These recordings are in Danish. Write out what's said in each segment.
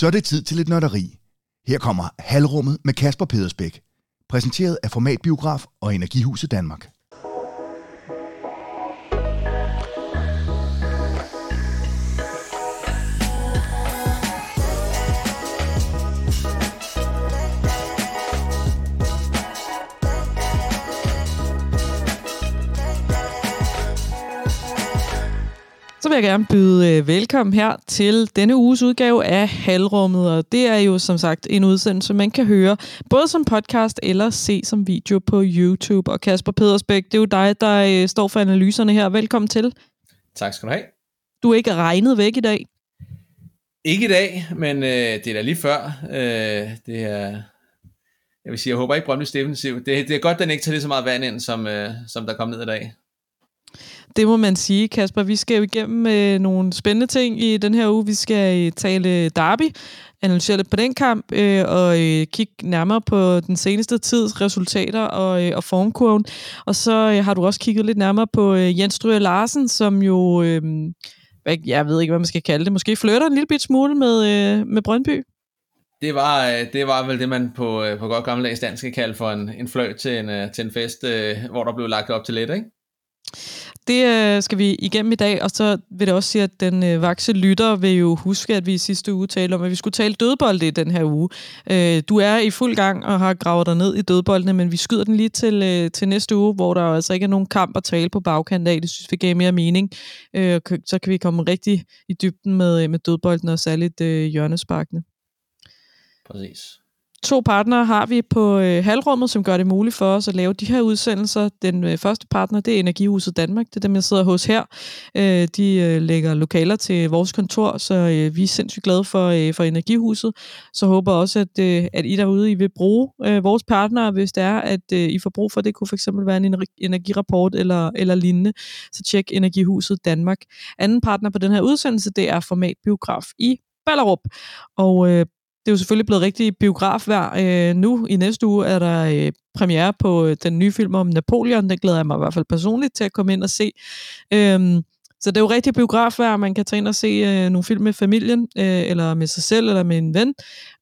Så er det tid til lidt nørderi. Her kommer Halvrummet med Kasper Pedersbæk. Præsenteret af Formatbiograf og Energihuset Danmark. Jeg gerne byde øh, velkommen her til denne uges udgave af Halvrummet, og det er jo som sagt en udsendelse, man kan høre både som podcast eller se som video på YouTube. Og Kasper Pedersbæk, det er jo dig, der øh, står for analyserne her. Velkommen til. Tak skal du have. Du er ikke regnet væk i dag. Ikke i dag, men øh, det er da lige før. Øh, det er, jeg vil sige, jeg håber ikke Brøndby's defensiv. Det, det er godt, den ikke tager lige så meget vand ind, som, øh, som der kom ned i dag. Det må man sige, Kasper. Vi skal jo igennem øh, nogle spændende ting i den her uge. Vi skal øh, tale derby, analysere lidt på den kamp, øh, og øh, kigge nærmere på den seneste tids resultater og, øh, og formkurven. Og så øh, har du også kigget lidt nærmere på øh, Jens Stryger Larsen, som jo, øh, jeg ved ikke, hvad man skal kalde det, måske flytter en lille bit smule med, øh, med Brøndby. Det var, øh, det var vel det, man på, øh, på godt gammeldags dansk kan kalde for en, en fløjt til en, øh, til en fest, hvor der blev lagt op til lidt, ikke? Det øh, skal vi igennem i dag, og så vil det også sige, at den øh, vakse lytter vil jo huske, at vi i sidste uge talte om, at vi skulle tale dødbolde i den her uge. Øh, du er i fuld gang og har gravet dig ned i dødboldene, men vi skyder den lige til, øh, til næste uge, hvor der altså ikke er nogen kamp at tale på bagkant af. Det synes vi gav mere mening. Øh, så kan vi komme rigtig i dybden med, øh, med dødbolden og særligt øh, hjørnesparkene. Præcis. To partnere har vi på øh, halvrummet, som gør det muligt for os at lave de her udsendelser. Den øh, første partner, det er Energihuset Danmark. Det er dem, jeg sidder hos her. Øh, de øh, lægger lokaler til vores kontor, så øh, vi er sindssygt glade for, øh, for Energihuset. Så håber også, at, øh, at I derude I vil bruge øh, vores partnere, hvis det er, at øh, I får brug for det. kunne fx være en energirapport eller, eller lignende. Så tjek Energihuset Danmark. Anden partner på den her udsendelse, det er Format Biograf i Ballerup. Og øh, det er jo selvfølgelig blevet rigtig biografvær. Øh, nu i næste uge er der øh, premiere på øh, den nye film om Napoleon. Den glæder jeg mig i hvert fald personligt til at komme ind og se. Øh, så det er jo rigtig biografvær. Man kan tage ind og se øh, nogle film med familien, øh, eller med sig selv, eller med en ven.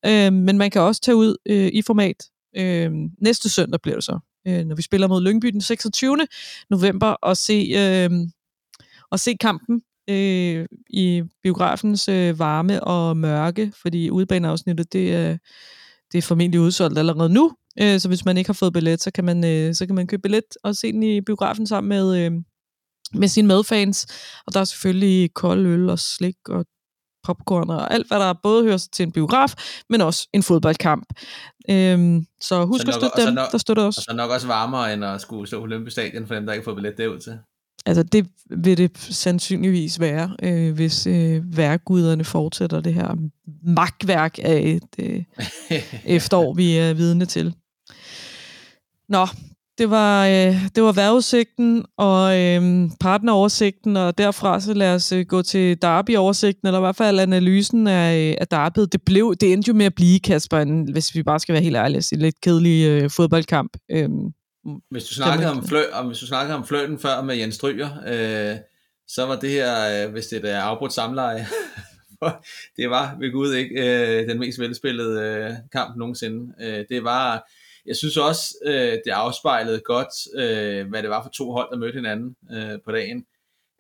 Øh, men man kan også tage ud øh, i format. Øh, næste søndag bliver det så, øh, når vi spiller mod Lyngby den 26. november, og se, øh, og se kampen øh, i biografens øh, varme og mørke, fordi udebaneafsnittet, det, øh, det er formentlig udsolgt allerede nu. Øh, så hvis man ikke har fået billet, så kan man, øh, så kan man købe billet og se den i biografen sammen med, øh, med sine medfans. Og der er selvfølgelig kold øl og slik og popcorn og alt, hvad der både hører til en biograf, men også en fodboldkamp. Øhm, så husk så nok, at støtte dem, nok, der støtter os. Og så nok også varmere, end at skulle stå på Olympisk Stadion for dem, der ikke har fået billet derud til. Altså det vil det sandsynligvis være, øh, hvis øh, værkguderne fortsætter det her magtværk af et øh, efterår, vi er vidne til. Nå, det var, øh, det var vejrudsigten og øh, partneroversigten, og derfra så lad os øh, gå til Derby-oversigten, eller i hvert fald analysen af, af Derby. Det, blev, det endte jo med at blive, Kasper, en, hvis vi bare skal være helt ærlige, en lidt kedelig øh, fodboldkamp. Øh, hvis du snakkede om, flø, om, hvis du snakkede om fløten før med Jens Stryger, øh, så var det her, øh, hvis det er afbrudt samleje, det var ved Gud ikke øh, den mest velspillede øh, kamp nogensinde. Øh, det var, jeg synes også, øh, det afspejlede godt, øh, hvad det var for to hold, der mødte hinanden øh, på dagen.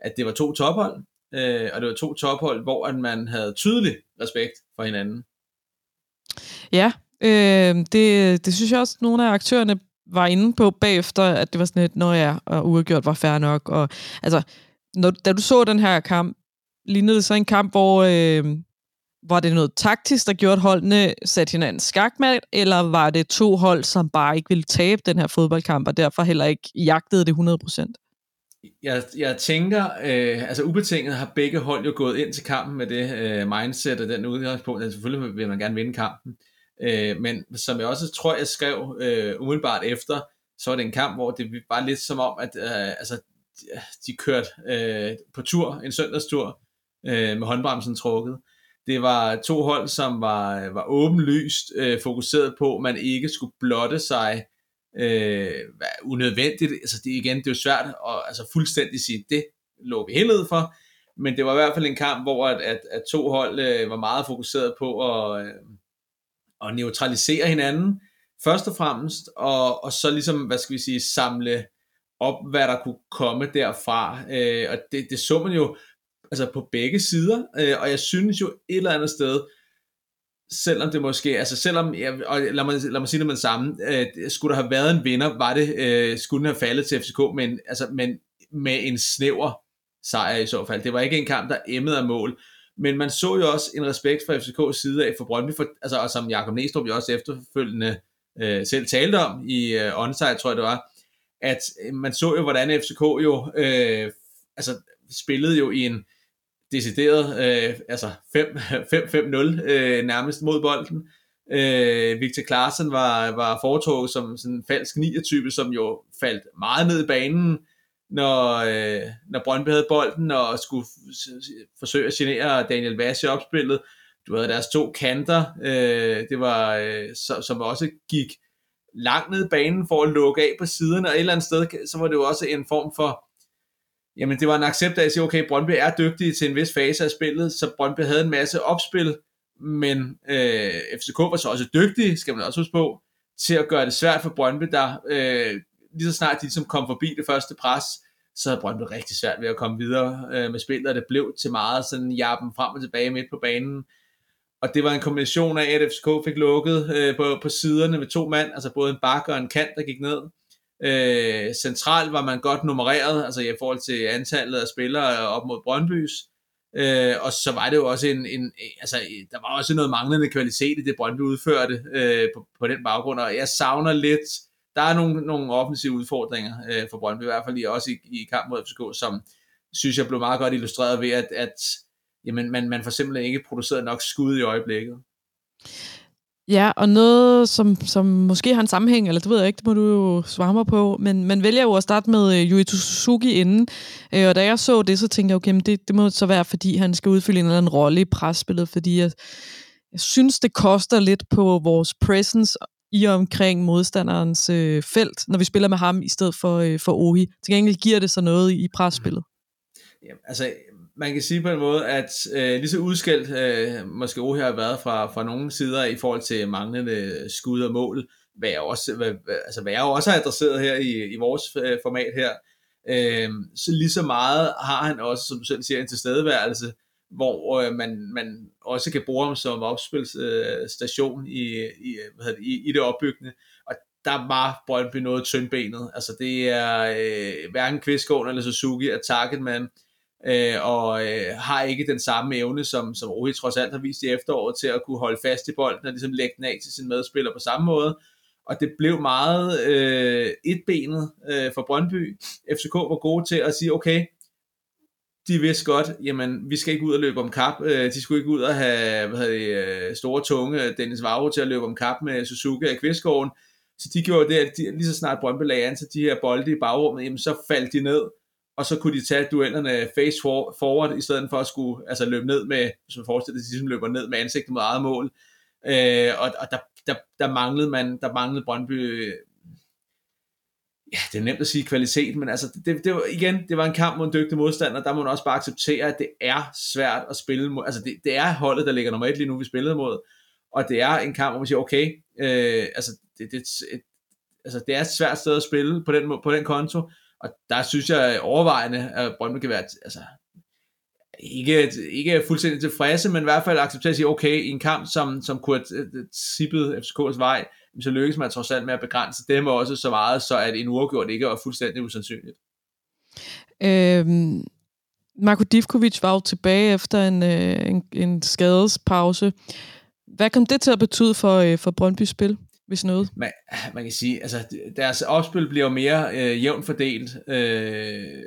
At det var to tophold, øh, og det var to tophold, hvor man havde tydelig respekt for hinanden. Ja, øh, det, det synes jeg også, nogle af aktørerne var inde på bagefter, at det var sådan lidt, når jeg og uafgjort var fair nok. Og, altså, når, da du så den her kamp, lignede det så en kamp, hvor øh, var det noget taktisk, der gjorde, at holdene satte hinanden skakmat, eller var det to hold, som bare ikke ville tabe den her fodboldkamp, og derfor heller ikke jagtede det 100%? Jeg, jeg tænker, øh, altså ubetinget har begge hold jo gået ind til kampen med det øh, mindset og den udgangspunkt, at selvfølgelig vil man gerne vinde kampen. Øh, men som jeg også tror, jeg skrev øh, umiddelbart efter, så var det en kamp, hvor det var lidt som om, at øh, altså, de kørte øh, på tur, en søndagstur, øh, med håndbremsen trukket. Det var to hold, som var, var åbenlyst øh, fokuseret på, at man ikke skulle blotte sig øh, unødvendigt. Altså det, igen, det er jo svært at altså, fuldstændig sige, det lå vi helt for, men det var i hvert fald en kamp, hvor at, at, at to hold øh, var meget fokuseret på at, øh, at neutralisere hinanden, først og fremmest, og, og så ligesom, hvad skal vi sige, samle op, hvad der kunne komme derfra. Øh, og det, det så man jo altså på begge sider, øh, og jeg synes jo et eller andet sted, selvom det måske, altså selvom, ja, og lad mig, lad mig sige det med det samme, øh, skulle der have været en vinder, var det, øh, skulle den have faldet til FCK, men, altså, men med en snæver sejr i så fald. Det var ikke en kamp, der emmede af mål, men man så jo også en respekt fra FCK's side af for Brøndby, for, altså, og som Jakob Næstrup jo også efterfølgende øh, selv talte om i øh, onsite, tror jeg det var, at øh, man så jo, hvordan FCK jo øh, altså, spillede jo i en decideret øh, altså 5-5-0 øh, nærmest mod bolden. Øh, Victor Klaassen var, var foretog som sådan en falsk 9-type, som jo faldt meget ned i banen, når, øh, når Brøndby havde bolden og skulle forsøge at genere Daniel Vass i opspillet. Du havde deres to kanter, øh, det var, øh, så, som også gik langt ned banen for at lukke af på siderne, og et eller andet sted, så var det jo også en form for, jamen det var en accept af at sige, okay, Brøndby er dygtige til en vis fase af spillet, så Brøndby havde en masse opspil, men øh, FCK var så også dygtige, skal man også huske på, til at gøre det svært for Brøndby, der øh, lige så snart de ligesom kom forbi det første pres, så havde Brøndby rigtig svært ved at komme videre øh, med spillet, og det blev til meget sådan jappen frem og tilbage midt på banen. Og det var en kombination af, at FCK fik lukket øh, på, på siderne med to mand, altså både en bakke og en kant, der gik ned. Øh, centralt var man godt nummereret, altså i forhold til antallet af spillere øh, op mod Brøndbys. Øh, og så var det jo også en, en, altså der var også noget manglende kvalitet i det Brøndby udførte øh, på, på den baggrund, og jeg savner lidt, der er nogle, nogle offensive udfordringer øh, for Brøndby, i hvert fald også i, i kamp mod FCK, som synes jeg blev meget godt illustreret ved, at, at jamen, man, man får simpelthen ikke produceret nok skud i øjeblikket. Ja, og noget, som, som måske har en sammenhæng, eller det ved jeg ikke, det må du jo svare mig på, men man vælger jo at starte med øh, Yui Suzuki inden, øh, og da jeg så det, så tænkte jeg, okay, det, det må så være, fordi han skal udfylde en eller anden rolle i presspillet, fordi jeg, jeg synes, det koster lidt på vores presence i og omkring modstanderens øh, felt, når vi spiller med ham i stedet for, øh, for Ohi. Til gengæld giver det så noget i presspillet. Mm-hmm. Ja, altså, man kan sige på en måde, at øh, lige så udskældt øh, måske Ohi har været fra, fra nogle sider i forhold til manglende skud og mål, hvad jeg også, hvad, altså, hvad jeg også har adresseret her i, i vores øh, format her, øh, så lige så meget har han også, som du selv siger, en tilstedeværelse, hvor øh, man, man også kan bruge ham som opspilsstation øh, i, i, hvad hedder det, i, i det opbyggende. Og der var Brøndby noget tyndbenet. Altså det er øh, hverken Kvistgården eller Suzuki er targetman, øh, og øh, har ikke den samme evne, som, som Rohi trods alt har vist i efteråret, til at kunne holde fast i bolden og ligesom lægge den af til sin medspiller på samme måde. Og det blev meget øh, etbenet øh, for Brøndby. FCK var gode til at sige, okay, de vidste godt, jamen, vi skal ikke ud og løbe om kap. Øh, de skulle ikke ud og have hvad det, øh, store tunge øh, Dennis Vavro til at løbe om kap med Suzuki og Kvistgården. Så de gjorde det, at de, lige så snart Brøndby lagde an til de her bolde i bagrummet, jamen, så faldt de ned, og så kunne de tage duellerne face forward, i stedet for at skulle altså, løbe ned med, hvis man forestiller sig, at de ligesom løber ned med ansigtet mod eget mål. Øh, og og der, der, der, manglede man, der manglede Brøndby ja, det er nemt at sige kvalitet, men altså, det, det var, igen, det var en kamp mod en dygtig modstander, der må man også bare acceptere, at det er svært at spille mod, altså det, det er holdet, der ligger nummer et lige nu, vi spillede mod, og det er en kamp, hvor man siger, okay, øh, altså, det, det, et, altså, det er et svært sted at spille på den, på den konto, og der synes jeg overvejende, at Brøndby kan være, altså, ikke, ikke fuldstændig tilfredse, men i hvert fald acceptere at sige, okay, i en kamp, som, som kunne have tippet FCK's vej, så lykkes man trods alt med at begrænse dem også så meget, så at en uafgjort ikke er fuldstændig usandsynligt. Øhm, Marko Divkovic var jo tilbage efter en, øh, en, en skadespause. Hvad kom det til at betyde for, øh, for Brøndby spil, hvis noget? Man, man kan sige, altså deres opspil bliver mere øh, jævnt fordelt, øh,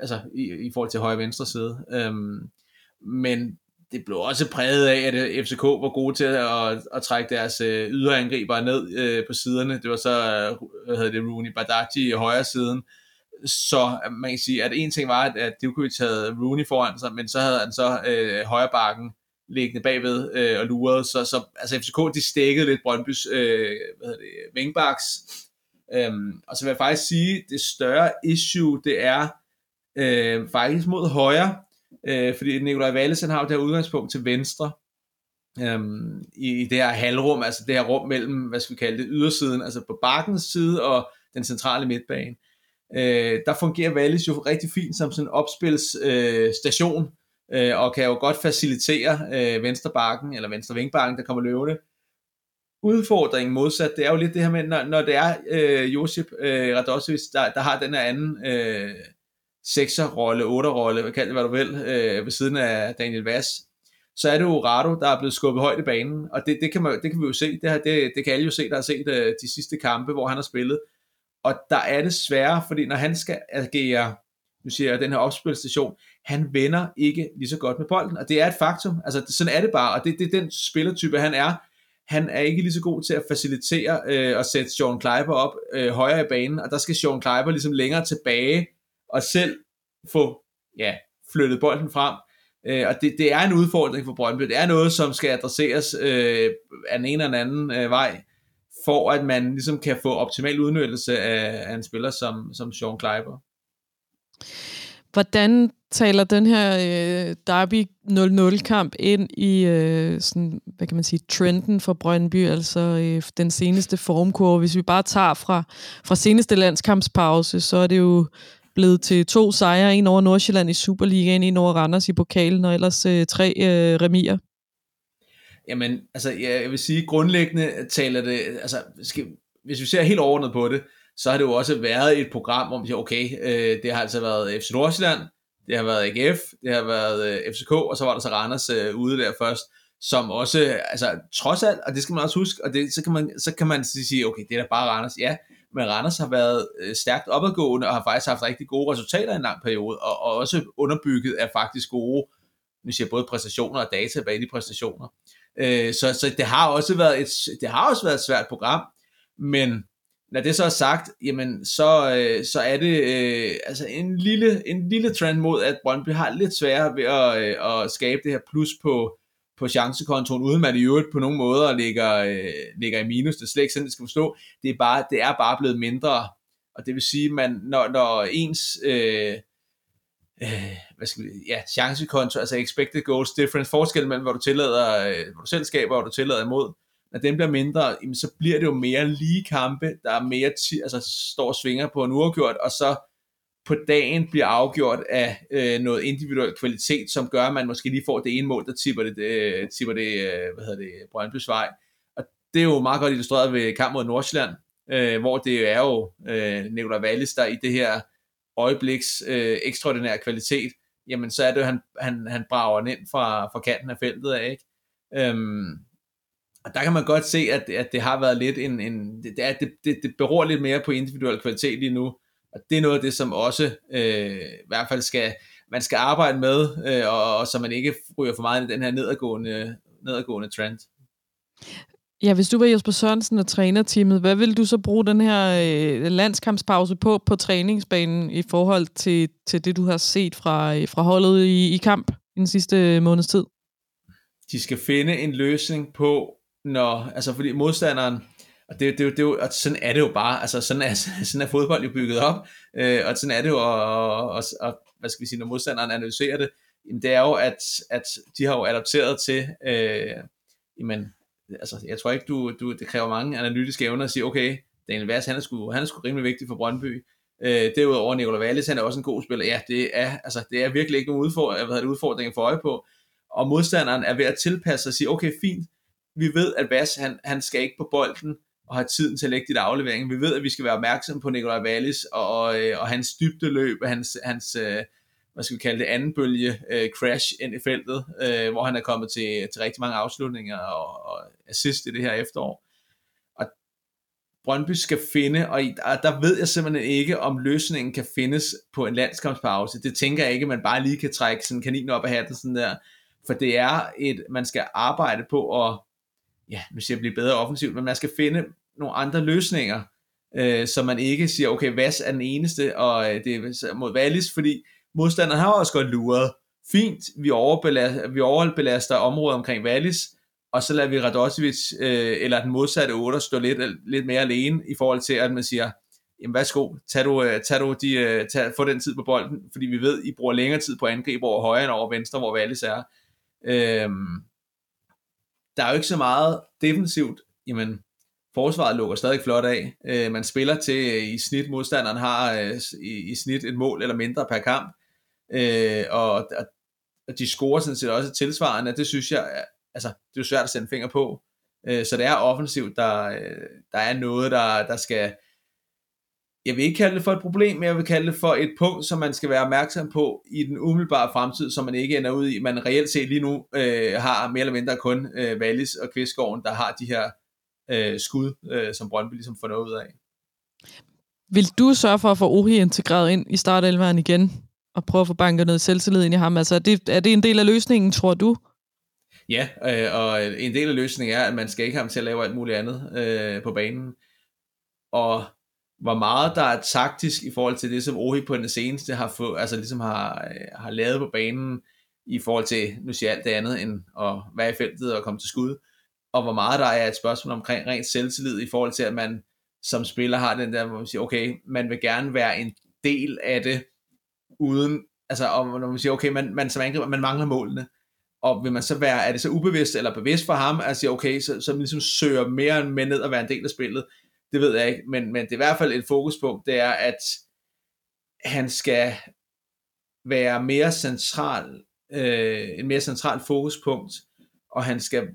altså i, i forhold til højre og venstre side. Øhm, men det blev også præget af, at øh, FCK var gode til at, at trække deres øh, ydre ned øh, på siderne. Det var så, øh, hvad hedder det, Rooney Badaji i højre siden. Så øh, man kan sige, at en ting var, at, at Djokovic havde Rooney foran sig, men så havde han så øh, højre bakken liggende bagved øh, og lurede. Så, så altså FCK, de stækkede lidt Brøndbys øh, hvad hedder det, wingbacks. Øhm, og så vil jeg faktisk sige, det større issue, det er øh, faktisk mod højre, øh, fordi Nikolaj Wallesen har jo det her udgangspunkt til venstre, øhm, i, i det her halvrum, altså det her rum mellem, hvad skal vi kalde det, ydersiden, altså på bakkens side og den centrale midtbane. Øh, der fungerer Wallis jo rigtig fint som sådan en opspilsstation, øh, øh, og kan jo godt facilitere øh, venstre bakken, eller venstre vingbakken, der kommer løvende. Udfordringen modsat, det er jo lidt det her med, når, når det er øh, Josip øh, Radosevic, der, der har den her anden øh, sekserrolle, otterrolle, hvad kalder det, hvad du vil, øh, ved siden af Daniel Vass, så er det jo Rado, der er blevet skubbet højt i banen, og det, det, kan, man, det kan vi jo se, det, her, det, det kan alle jo se, der har set øh, de sidste kampe, hvor han har spillet, og der er det svære, fordi når han skal agere, nu siger jeg, den her opspilstation, han vender ikke lige så godt med bolden, og det er et faktum, altså sådan er det bare, og det, det er den spillertype, han er, han er ikke lige så god til at facilitere øh, og sætte Sean Kleiber op øh, højere i banen, og der skal Sean Kleiber ligesom længere tilbage og selv få ja, flyttet bolden frem. Øh, og det, det er en udfordring for Brøndby. Det er noget, som skal adresseres øh, af en eller anden øh, vej, for at man ligesom kan få optimal udnyttelse af, af en spiller som, som Sean Kleiber. Hvordan taler den her øh, Derby 0-0-kamp ind i øh, sådan, hvad kan man sige, trenden for Brøndby, altså øh, den seneste formkurve? Hvis vi bare tager fra, fra seneste landskampspause, så er det jo blevet til to sejre, en over Nordsjælland i Superligaen, en over Randers i pokalen, og ellers øh, tre øh, remier. Jamen, altså, jeg vil sige, grundlæggende taler det, altså, skal, hvis vi ser helt overordnet på det, så har det jo også været et program, hvor man siger, okay, øh, det har altså været FC Nordsjælland, det har været AGF, det har været øh, FCK, og så var der så Randers øh, ude der først, som også, altså trods alt, og det skal man også huske, og det, så, kan man, så kan man sige, okay, det er da bare Randers, ja, men Randers har været øh, stærkt opadgående, og har faktisk haft rigtig gode resultater i en lang periode, og, og også underbygget af faktisk gode, nu siger både præstationer og data bag de præstationer. Øh, så, så det har også været et, det har også været et svært program, men når det så er sagt, jamen så, øh, så er det øh, altså en lille, en lille trend mod, at Brøndby har lidt sværere ved at, øh, at skabe det her plus på, på chancekontoen, uden man i øvrigt på nogen måder ligger, øh, ligger i minus. Det er slet ikke sådan, det skal forstå. Det er, bare, det er bare blevet mindre. Og det vil sige, man, når, når ens øh, øh, hvad skal vi, ja, chancekonto, altså expected goals difference, forskel mellem, hvor du tillader, øh, hvor du selv skaber, og hvor du tillader imod, når den bliver mindre, jamen, så bliver det jo mere lige kampe, der er mere, ti- altså står og svinger på en uafgjort, og så på dagen bliver afgjort af øh, noget individuel kvalitet, som gør, at man måske lige får det ene mål, der tipper det, øh, tipper det øh, hvad hedder det, Brøndby's vej. Og det er jo meget godt illustreret ved kamp mod Nordsjælland, øh, hvor det er jo øh, Nikolaj Wallis, der i det her øjebliks øh, ekstraordinære kvalitet, jamen så er det jo, han, han, han brager den ind fra, fra kanten af feltet af, ikke? Øhm, og der kan man godt se, at, at det har været lidt en, en det, det, det, det beror lidt mere på individuel kvalitet lige nu, og det er noget af det, som også øh, i hvert fald skal, man skal arbejde med, øh, og, og så man ikke ryger for meget i den her nedadgående, nedadgående trend. Ja, hvis du var Jesper Sørensen og trænerteamet, hvad vil du så bruge den her øh, landskampspause på på træningsbanen i forhold til, til det, du har set fra, øh, fra holdet i, i kamp i den sidste måneds tid? De skal finde en løsning på, når, altså fordi modstanderen, og det, det, det, det, og sådan er det jo bare, altså sådan er, sådan er fodbold jo bygget op, øh, og sådan er det jo, og, og, og, hvad skal vi sige, når modstanderen analyserer det, jamen det er jo, at, at de har jo adopteret til, øh, jamen, altså jeg tror ikke, du, du, det kræver mange analytiske evner at sige, okay, Daniel Vass, han er sgu, han er sgu rimelig vigtig for Brøndby, Øh, derudover Nicola Wallis, han er også en god spiller. Ja, det er, altså, det er virkelig ikke nogen udfordring, hvad udfordring for øje på. Og modstanderen er ved at tilpasse sig og sige, okay, fint, vi ved, at Vass, han, han skal ikke på bolden, og har tiden til at lægge dit aflevering. Vi ved, at vi skal være opmærksom på Nikolaj Wallis og, og, øh, og hans dybdeløb, hans, hans øh, hvad skal vi kalde det, anden bølge øh, crash ind i feltet, øh, hvor han er kommet til, til rigtig mange afslutninger og, og assist i det her efterår. Og Brøndby skal finde, og der ved jeg simpelthen ikke, om løsningen kan findes på en landskampspause. Det tænker jeg ikke, man bare lige kan trække sådan kaninen op af hatten sådan der, for det er et, man skal arbejde på at, ja, nu siger jeg blive bedre offensivt, men man skal finde nogle andre løsninger, øh, så man ikke siger, okay, Vas er den eneste, og øh, det er mod Wallis, fordi modstanderen har også godt luret. Fint, vi overbelaster, vi overbelaster området omkring Wallis, og så lader vi Radosevic, øh, eller den modsatte 8, stå lidt, øh, lidt mere alene, i forhold til, at man siger, jamen værsgo, tag du, øh, tag du de, øh, tag, få den tid på bolden, fordi vi ved, I bruger længere tid på angreb over højre end over venstre, hvor Wallis er. Øhm, der er jo ikke så meget defensivt, jamen, forsvaret lukker stadig flot af. Øh, man spiller til øh, i snit, modstanderen har øh, i, i snit et mål eller mindre per kamp, øh, og, og, og de scorer sådan set også tilsvarende, det synes jeg, øh, altså, det er jo svært at sende finger på. Øh, så det er offensivt, der, øh, der er noget, der, der skal, jeg vil ikke kalde det for et problem, men jeg vil kalde det for et punkt, som man skal være opmærksom på i den umiddelbare fremtid, som man ikke ender ud i. Man reelt set lige nu øh, har mere eller mindre kun øh, Wallis og Kvistgården, der har de her øh, skud, øh, som Brøndby ligesom får noget ud af. Vil du sørge for at få Ohi integreret ind i startelveren igen, og prøve at få banket noget selvtillid ind i ham? Altså, er det, er det en del af løsningen, tror du? Ja, øh, og en del af løsningen er, at man skal ikke have ham til at lave alt muligt andet øh, på banen. Og hvor meget der er taktisk i forhold til det, som Ohi på den seneste har, få, altså ligesom har, har lavet på banen, i forhold til, nu siger jeg alt det andet, end at være i feltet og komme til skud, og hvor meget der er et spørgsmål omkring rent selvtillid i forhold til, at man som spiller har den der, hvor man siger, okay, man vil gerne være en del af det, uden, altså, og når man siger, okay, man, man som angriber, man mangler målene, og vil man så være, er det så ubevidst eller bevidst for ham, at sige, okay, så, så man ligesom søger mere med ned og være en del af spillet, det ved jeg ikke, men, men det er i hvert fald et fokuspunkt, det er, at han skal være mere central, øh, en mere central fokuspunkt, og han skal,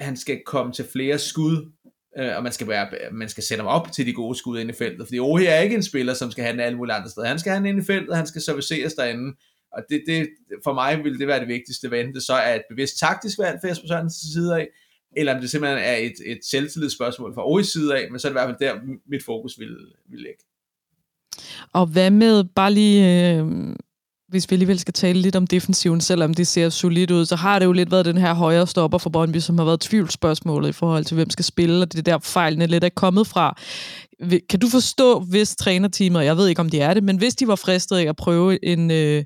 han skal komme til flere skud, øh, og man skal, være, man skal sætte ham op til de gode skud inde i feltet, fordi Ohi er ikke en spiller, som skal have den alle mulige andre steder. Han skal have den inde i feltet, han skal serviceres derinde, og det, det, for mig vil det være det vigtigste, hvad det så er et bevidst taktisk valg for Jesper Sørensens side af, eller om det simpelthen er et, et selvtillidsspørgsmål fra Ohis side af, men så er det i hvert fald der, mit fokus vil, vil ligge. Og hvad med bare lige, øh, hvis vi alligevel skal tale lidt om defensiven, selvom det ser solidt ud, så har det jo lidt været den her højre stopper for Brøndby, som har været tvivlsspørgsmålet i forhold til, hvem skal spille, og det er der fejlene lidt er kommet fra. Kan du forstå, hvis trænerteamet, jeg ved ikke om de er det, men hvis de var fristet af at prøve en, øh,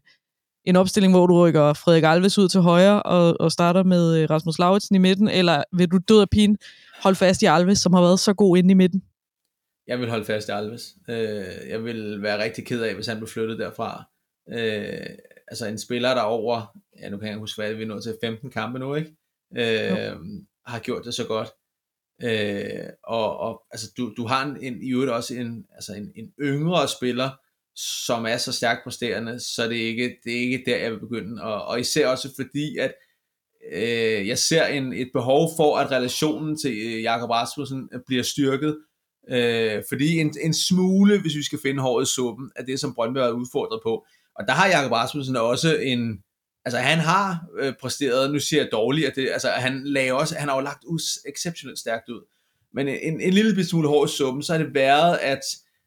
en opstilling, hvor du rykker Frederik Alves ud til højre og, og starter med øh, Rasmus Lauritsen i midten, eller vil du død af pin holde fast i Alves, som har været så god inde i midten? Jeg vil holde fast i Alves. Øh, jeg vil være rigtig ked af, hvis han blev flyttet derfra. Øh, altså en spiller, der over, ja nu kan jeg huske, hvad vi er nået til 15 kampe nu, ikke? Øh, har gjort det så godt. Øh, og, og altså, du, du har en, en, i øvrigt også en, altså en, en yngre spiller, som er så stærkt præsterende, så det er ikke, det er ikke der, jeg vil begynde. Og, og især også fordi, at øh, jeg ser en, et behov for, at relationen til øh, Jakob Rasmussen bliver styrket. Øh, fordi en, en smule, hvis vi skal finde håret i suppen, er det, som Brøndby er udfordret på. Og der har Jakob Rasmussen også en, altså han har øh, præsteret, nu siger jeg dårligt, at det, altså han lagde også, han har jo lagt us, exceptionelt stærkt ud. Men en, en lille smule hård i suppen, så har det været, at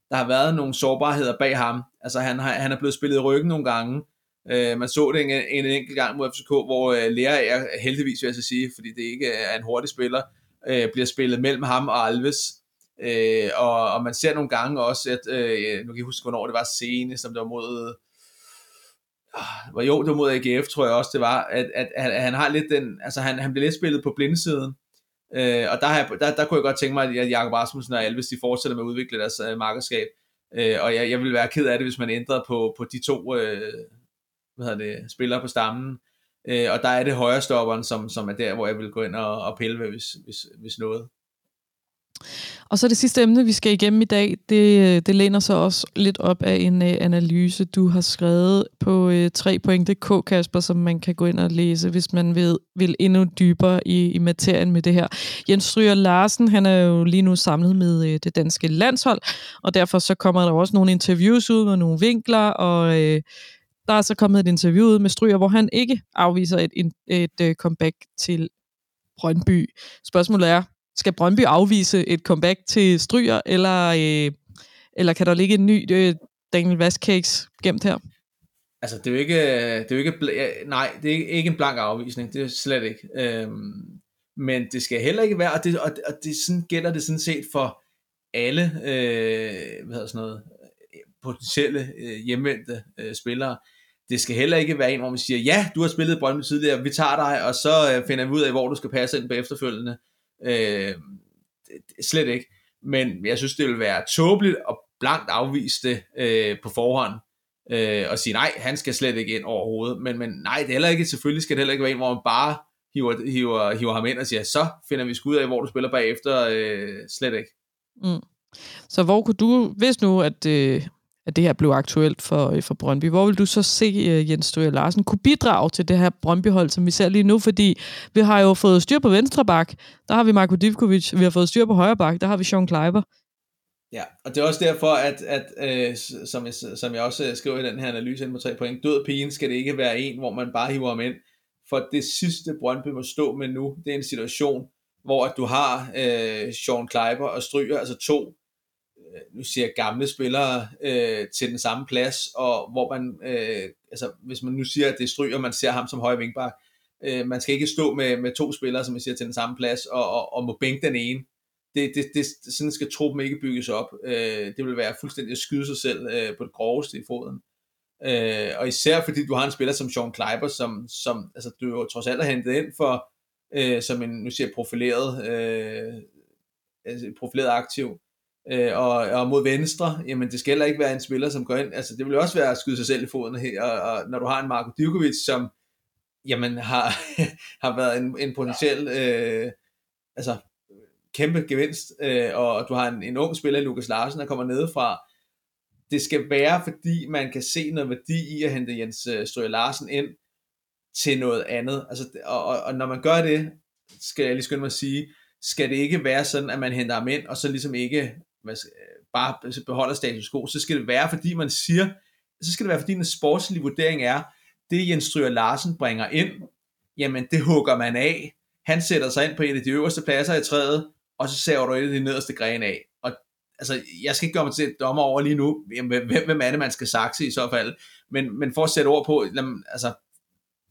der har været nogle sårbarheder bag ham. Altså han, har, han er blevet spillet i ryggen nogle gange. Øh, man så det en, en enkelt gang mod FCK, hvor øh, Lea er heldigvis, vil jeg så sige, fordi det ikke er en hurtig spiller, øh, bliver spillet mellem ham og Alves. Øh, og, og man ser nogle gange også, at, øh, nu kan jeg huske, hvornår det var senest, som det var mod, uh, jo, det var mod AGF, tror jeg også, det var, at, at, at han har lidt den, altså han, han bliver lidt spillet på blindesiden, Øh, og der, har jeg, der, der kunne jeg godt tænke mig, at Jakob Rasmussen og Alves, de fortsætter med at udvikle deres øh, markedskab. Øh, og jeg, jeg vil være ked af det, hvis man ændrede på, på de to øh, hvad hedder det, spillere på stammen. Øh, og der er det højre stopperen, som, som er der, hvor jeg vil gå ind og, og pille ved, hvis, hvis, hvis noget. Og så det sidste emne, vi skal igennem i dag, det, øh, det læner sig også lidt op af en uh, analyse, du har skrevet på øh, uh, 3.dk, Kasper, som man kan gå ind og læse, hvis man vil, vil endnu dybere i, i materien med det her. Jens Stryger Larsen, han er jo lige nu samlet med uh, det danske landshold, og derfor så kommer der også nogle interviews ud med nogle vinkler, og uh, der er så kommet et interview ud med Stryger, hvor han ikke afviser et, et, et uh, comeback til Brøndby. Spørgsmålet er, skal Brøndby afvise et comeback til Stryger, eller, øh, eller kan der ligge en ny øh, Daniel Vazquez gemt her? Altså, det er jo ikke, øh, det er jo ikke, øh, nej, det er ikke en blank afvisning, det er slet ikke. Øhm, men det skal heller ikke være, og det, og, og det sådan gælder det sådan set for alle, øh, hvad hedder sådan noget, øh, potentielle øh, hjemvendte øh, spillere. Det skal heller ikke være en, hvor man siger, ja, du har spillet Brøndby tidligere, vi tager dig, og så øh, finder vi ud af, hvor du skal passe ind på efterfølgende. Øh, slet ikke. Men jeg synes, det vil være tåbeligt og blankt afvise det øh, på forhånd, øh, og sige, nej, han skal slet ikke ind overhovedet, men, men nej, det er heller ikke, selvfølgelig skal det heller ikke være en, hvor man bare hiver, hiver, hiver ham ind og siger, så finder vi skud af, hvor du spiller bagefter, øh, slet ikke. Mm. Så hvor kunne du, hvis nu, at, øh, at det her blev aktuelt for, øh, for Brøndby, hvor vil du så se øh, Jens Støger Larsen kunne bidrage til det her Brøndby-hold, som vi ser lige nu? Fordi vi har jo fået styr på venstre bak, der har vi Marko Divkovic, vi har fået styr på højre bak, der har vi Sean Kleiber. Ja, og det er også derfor, at, at øh, som, jeg, som jeg også øh, skriver i den her analyse ind på tre point, død pigen skal det ikke være en, hvor man bare hiver ham ind. For det sidste Brøndby må stå med nu, det er en situation, hvor at du har øh, Sean Kleiber og Stryger, altså to Øh, nu siger jeg gamle spillere øh, til den samme plads, og hvor man, øh, altså hvis man nu siger, at det stryger, man ser ham som højre vinkbak, øh, man skal ikke stå med, med to spillere, som jeg siger, til den samme plads, og, og, og må bænke den ene. Det, det, det, sådan skal truppen ikke bygges op. Øh, det vil være fuldstændig at skyde sig selv øh, på det groveste i foden. Øh, og især fordi du har en spiller som Sean Kleiber, som, som altså, du jo trods alt har hentet ind for, øh, som en, nu siger jeg, profileret, øh, altså, profileret aktiv, øh, og, og mod venstre, jamen det skal heller ikke være en spiller, som går ind, altså det vil også være at skyde sig selv i foden her, og, og når du har en Marko Djukovic, som jamen har, har været en, en potentiel øh, altså kæmpe gevinst, øh, og du har en, en ung spiller, Lukas Larsen, der kommer nedefra, det skal være, fordi man kan se noget værdi i at hente Jens øh, Strøger Larsen ind til noget andet. Altså, og, og, og når man gør det, skal jeg lige skynde mig at sige, skal det ikke være sådan, at man henter ham ind, og så ligesom ikke man øh, bare beholder status quo, så skal det være, fordi man siger, så skal det være, fordi en sportslig vurdering er, det Jens Stryger Larsen bringer ind, jamen det hugger man af. Han sætter sig ind på en af de øverste pladser i træet, og så ser du et af de nederste grene af. Og altså, jeg skal ikke gøre mig til dommer over lige nu, hvem, hvem er det, man skal sakse i så fald. Men, men for at sætte ord på, jamen, altså,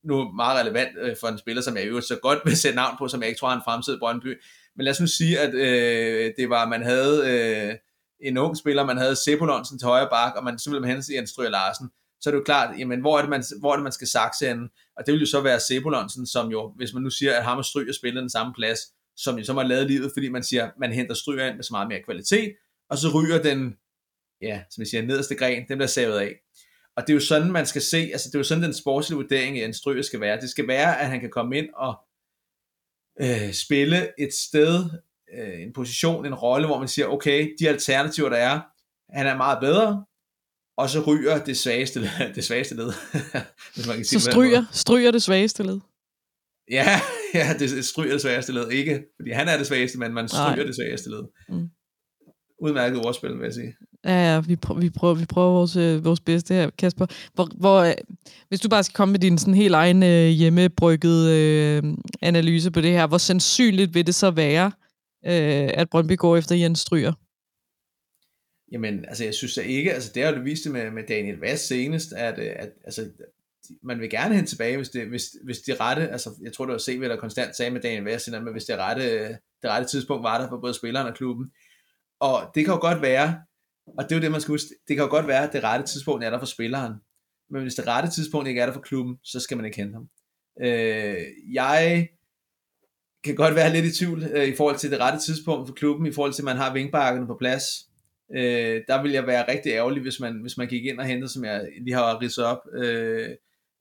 nu meget relevant øh, for en spiller, som jeg øvrigt så godt vil sætte navn på, som jeg ikke tror har en fremtid i Brøndby, men lad os nu sige, at øh, det var, man havde øh, en ung spiller, man havde Sebulonsen til højre bak, og man simpelthen ville man Jens Stryger Larsen, så er det jo klart, jamen, hvor er det, man, hvor er det, man skal sakse henne? Og det vil jo så være Sebulonsen, som jo, hvis man nu siger, at ham og Stryger spiller den samme plads, som jo så har lavet livet, fordi man siger, man henter Stryger ind med så meget mere kvalitet, og så ryger den, ja, som jeg siger, nederste gren, den bliver savet af. Og det er jo sådan, man skal se, altså det er jo sådan, den sportslige vurdering af en Stryger skal være. Det skal være, at han kan komme ind og øh, spille et sted, øh, en position, en rolle, hvor man siger, okay, de alternativer, der er, han er meget bedre, og så ryger det svageste, det svageste led. hvis man kan sige så stryger, stryger det svageste led? Ja, ja, det stryger det svageste led. Ikke, fordi han er det svageste, men man stryger Nej. det svageste led. Mm. Udmærket ordspil, vil jeg sige. Ja, ja, vi, prøver, vi prøver, vi prøver vores, øh, vores bedste her, Kasper. Hvor, hvor, øh, hvis du bare skal komme med din sådan helt egen øh, hjemmebryggede øh, analyse på det her, hvor sandsynligt vil det så være, øh, at Brøndby går efter Jens Stryger? Jamen, altså jeg synes ikke, altså det har du vist det med, med Daniel Vass senest, at, øh, at altså, man vil gerne hen tilbage, hvis det, hvis, hvis det rette, altså jeg tror det var CV, der konstant sagde med Daniel Vass, men hvis det rette, øh, det rette tidspunkt var der for både spilleren og klubben. Og det kan jo godt være, og det er jo det, man skal huske. Det kan jo godt være, at det rette tidspunkt er der for spilleren. Men hvis det rette tidspunkt ikke er der for klubben, så skal man ikke hente ham. Øh, jeg kan godt være lidt i tvivl øh, i forhold til det rette tidspunkt for klubben, i forhold til, at man har vingbakkerne på plads. Øh, der vil jeg være rigtig ærgerlig, hvis man, hvis man gik ind og hentede, som jeg lige har ridset op. Øh,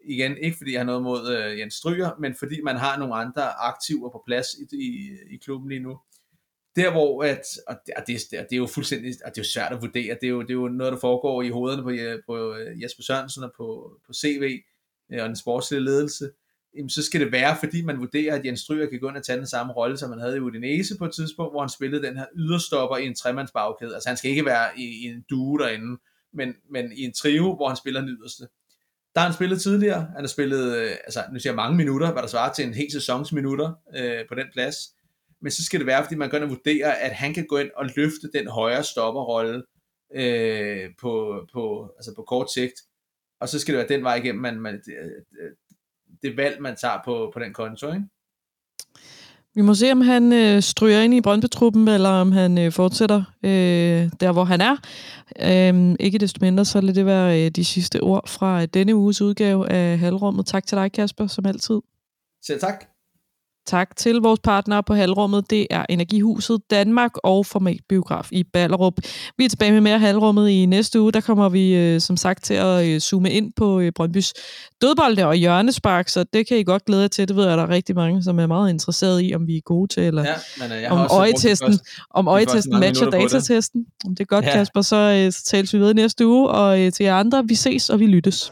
igen, ikke fordi jeg har noget mod øh, Jens Stryger, men fordi man har nogle andre aktiver på plads i, i, i klubben lige nu der hvor, at, og det, og det, det er jo fuldstændig, og det er jo svært at vurdere, det er jo, det er jo noget, der foregår i hovederne på, på øh, Jesper Sørensen og på, på CV øh, og den sportslige ledelse, jamen, så skal det være, fordi man vurderer, at Jens Stryger kan gå ind og tage den samme rolle, som man havde i Udinese på et tidspunkt, hvor han spillede den her yderstopper i en tremandsbagkæde. Altså han skal ikke være i, i en due derinde, men, men i en trio, hvor han spiller den yderste. Der har han spillet tidligere. Han har spillet, øh, altså nu siger jeg mange minutter, hvad der svarer til en hel sæsons minutter øh, på den plads men så skal det være, fordi man går ind og vurderer, at han kan gå ind og løfte den højere stopperrolle øh, på, på, altså på kort sigt, og så skal det være den vej igennem, man, man, det, det valg, man tager på, på den konto, ikke? Vi må se, om han øh, stryger ind i Brøndby-truppen, eller om han øh, fortsætter øh, der, hvor han er. Øh, ikke desto mindre, så lad det være øh, de sidste ord fra denne uges udgave af Halvrummet. Tak til dig, Kasper, som altid. Selv tak. Tak til vores partnere på halvrummet. Det er Energihuset Danmark og Formatbiograf i Ballerup. Vi er tilbage med mere halvrummet i næste uge. Der kommer vi øh, som sagt til at øh, zoome ind på øh, Brøndbys dødbolde og hjørnespark, så det kan I godt glæde jer til. Det ved jeg, der er rigtig mange, som er meget interesseret i, om vi er gode til, eller Ja, men om øjetesten, første- om øjetesten matcher datatesten. Om det er godt, Ja. Kasper, så, øh, så tales vi ved næste uge, og øh, til jer andre, vi ses og vi lyttes.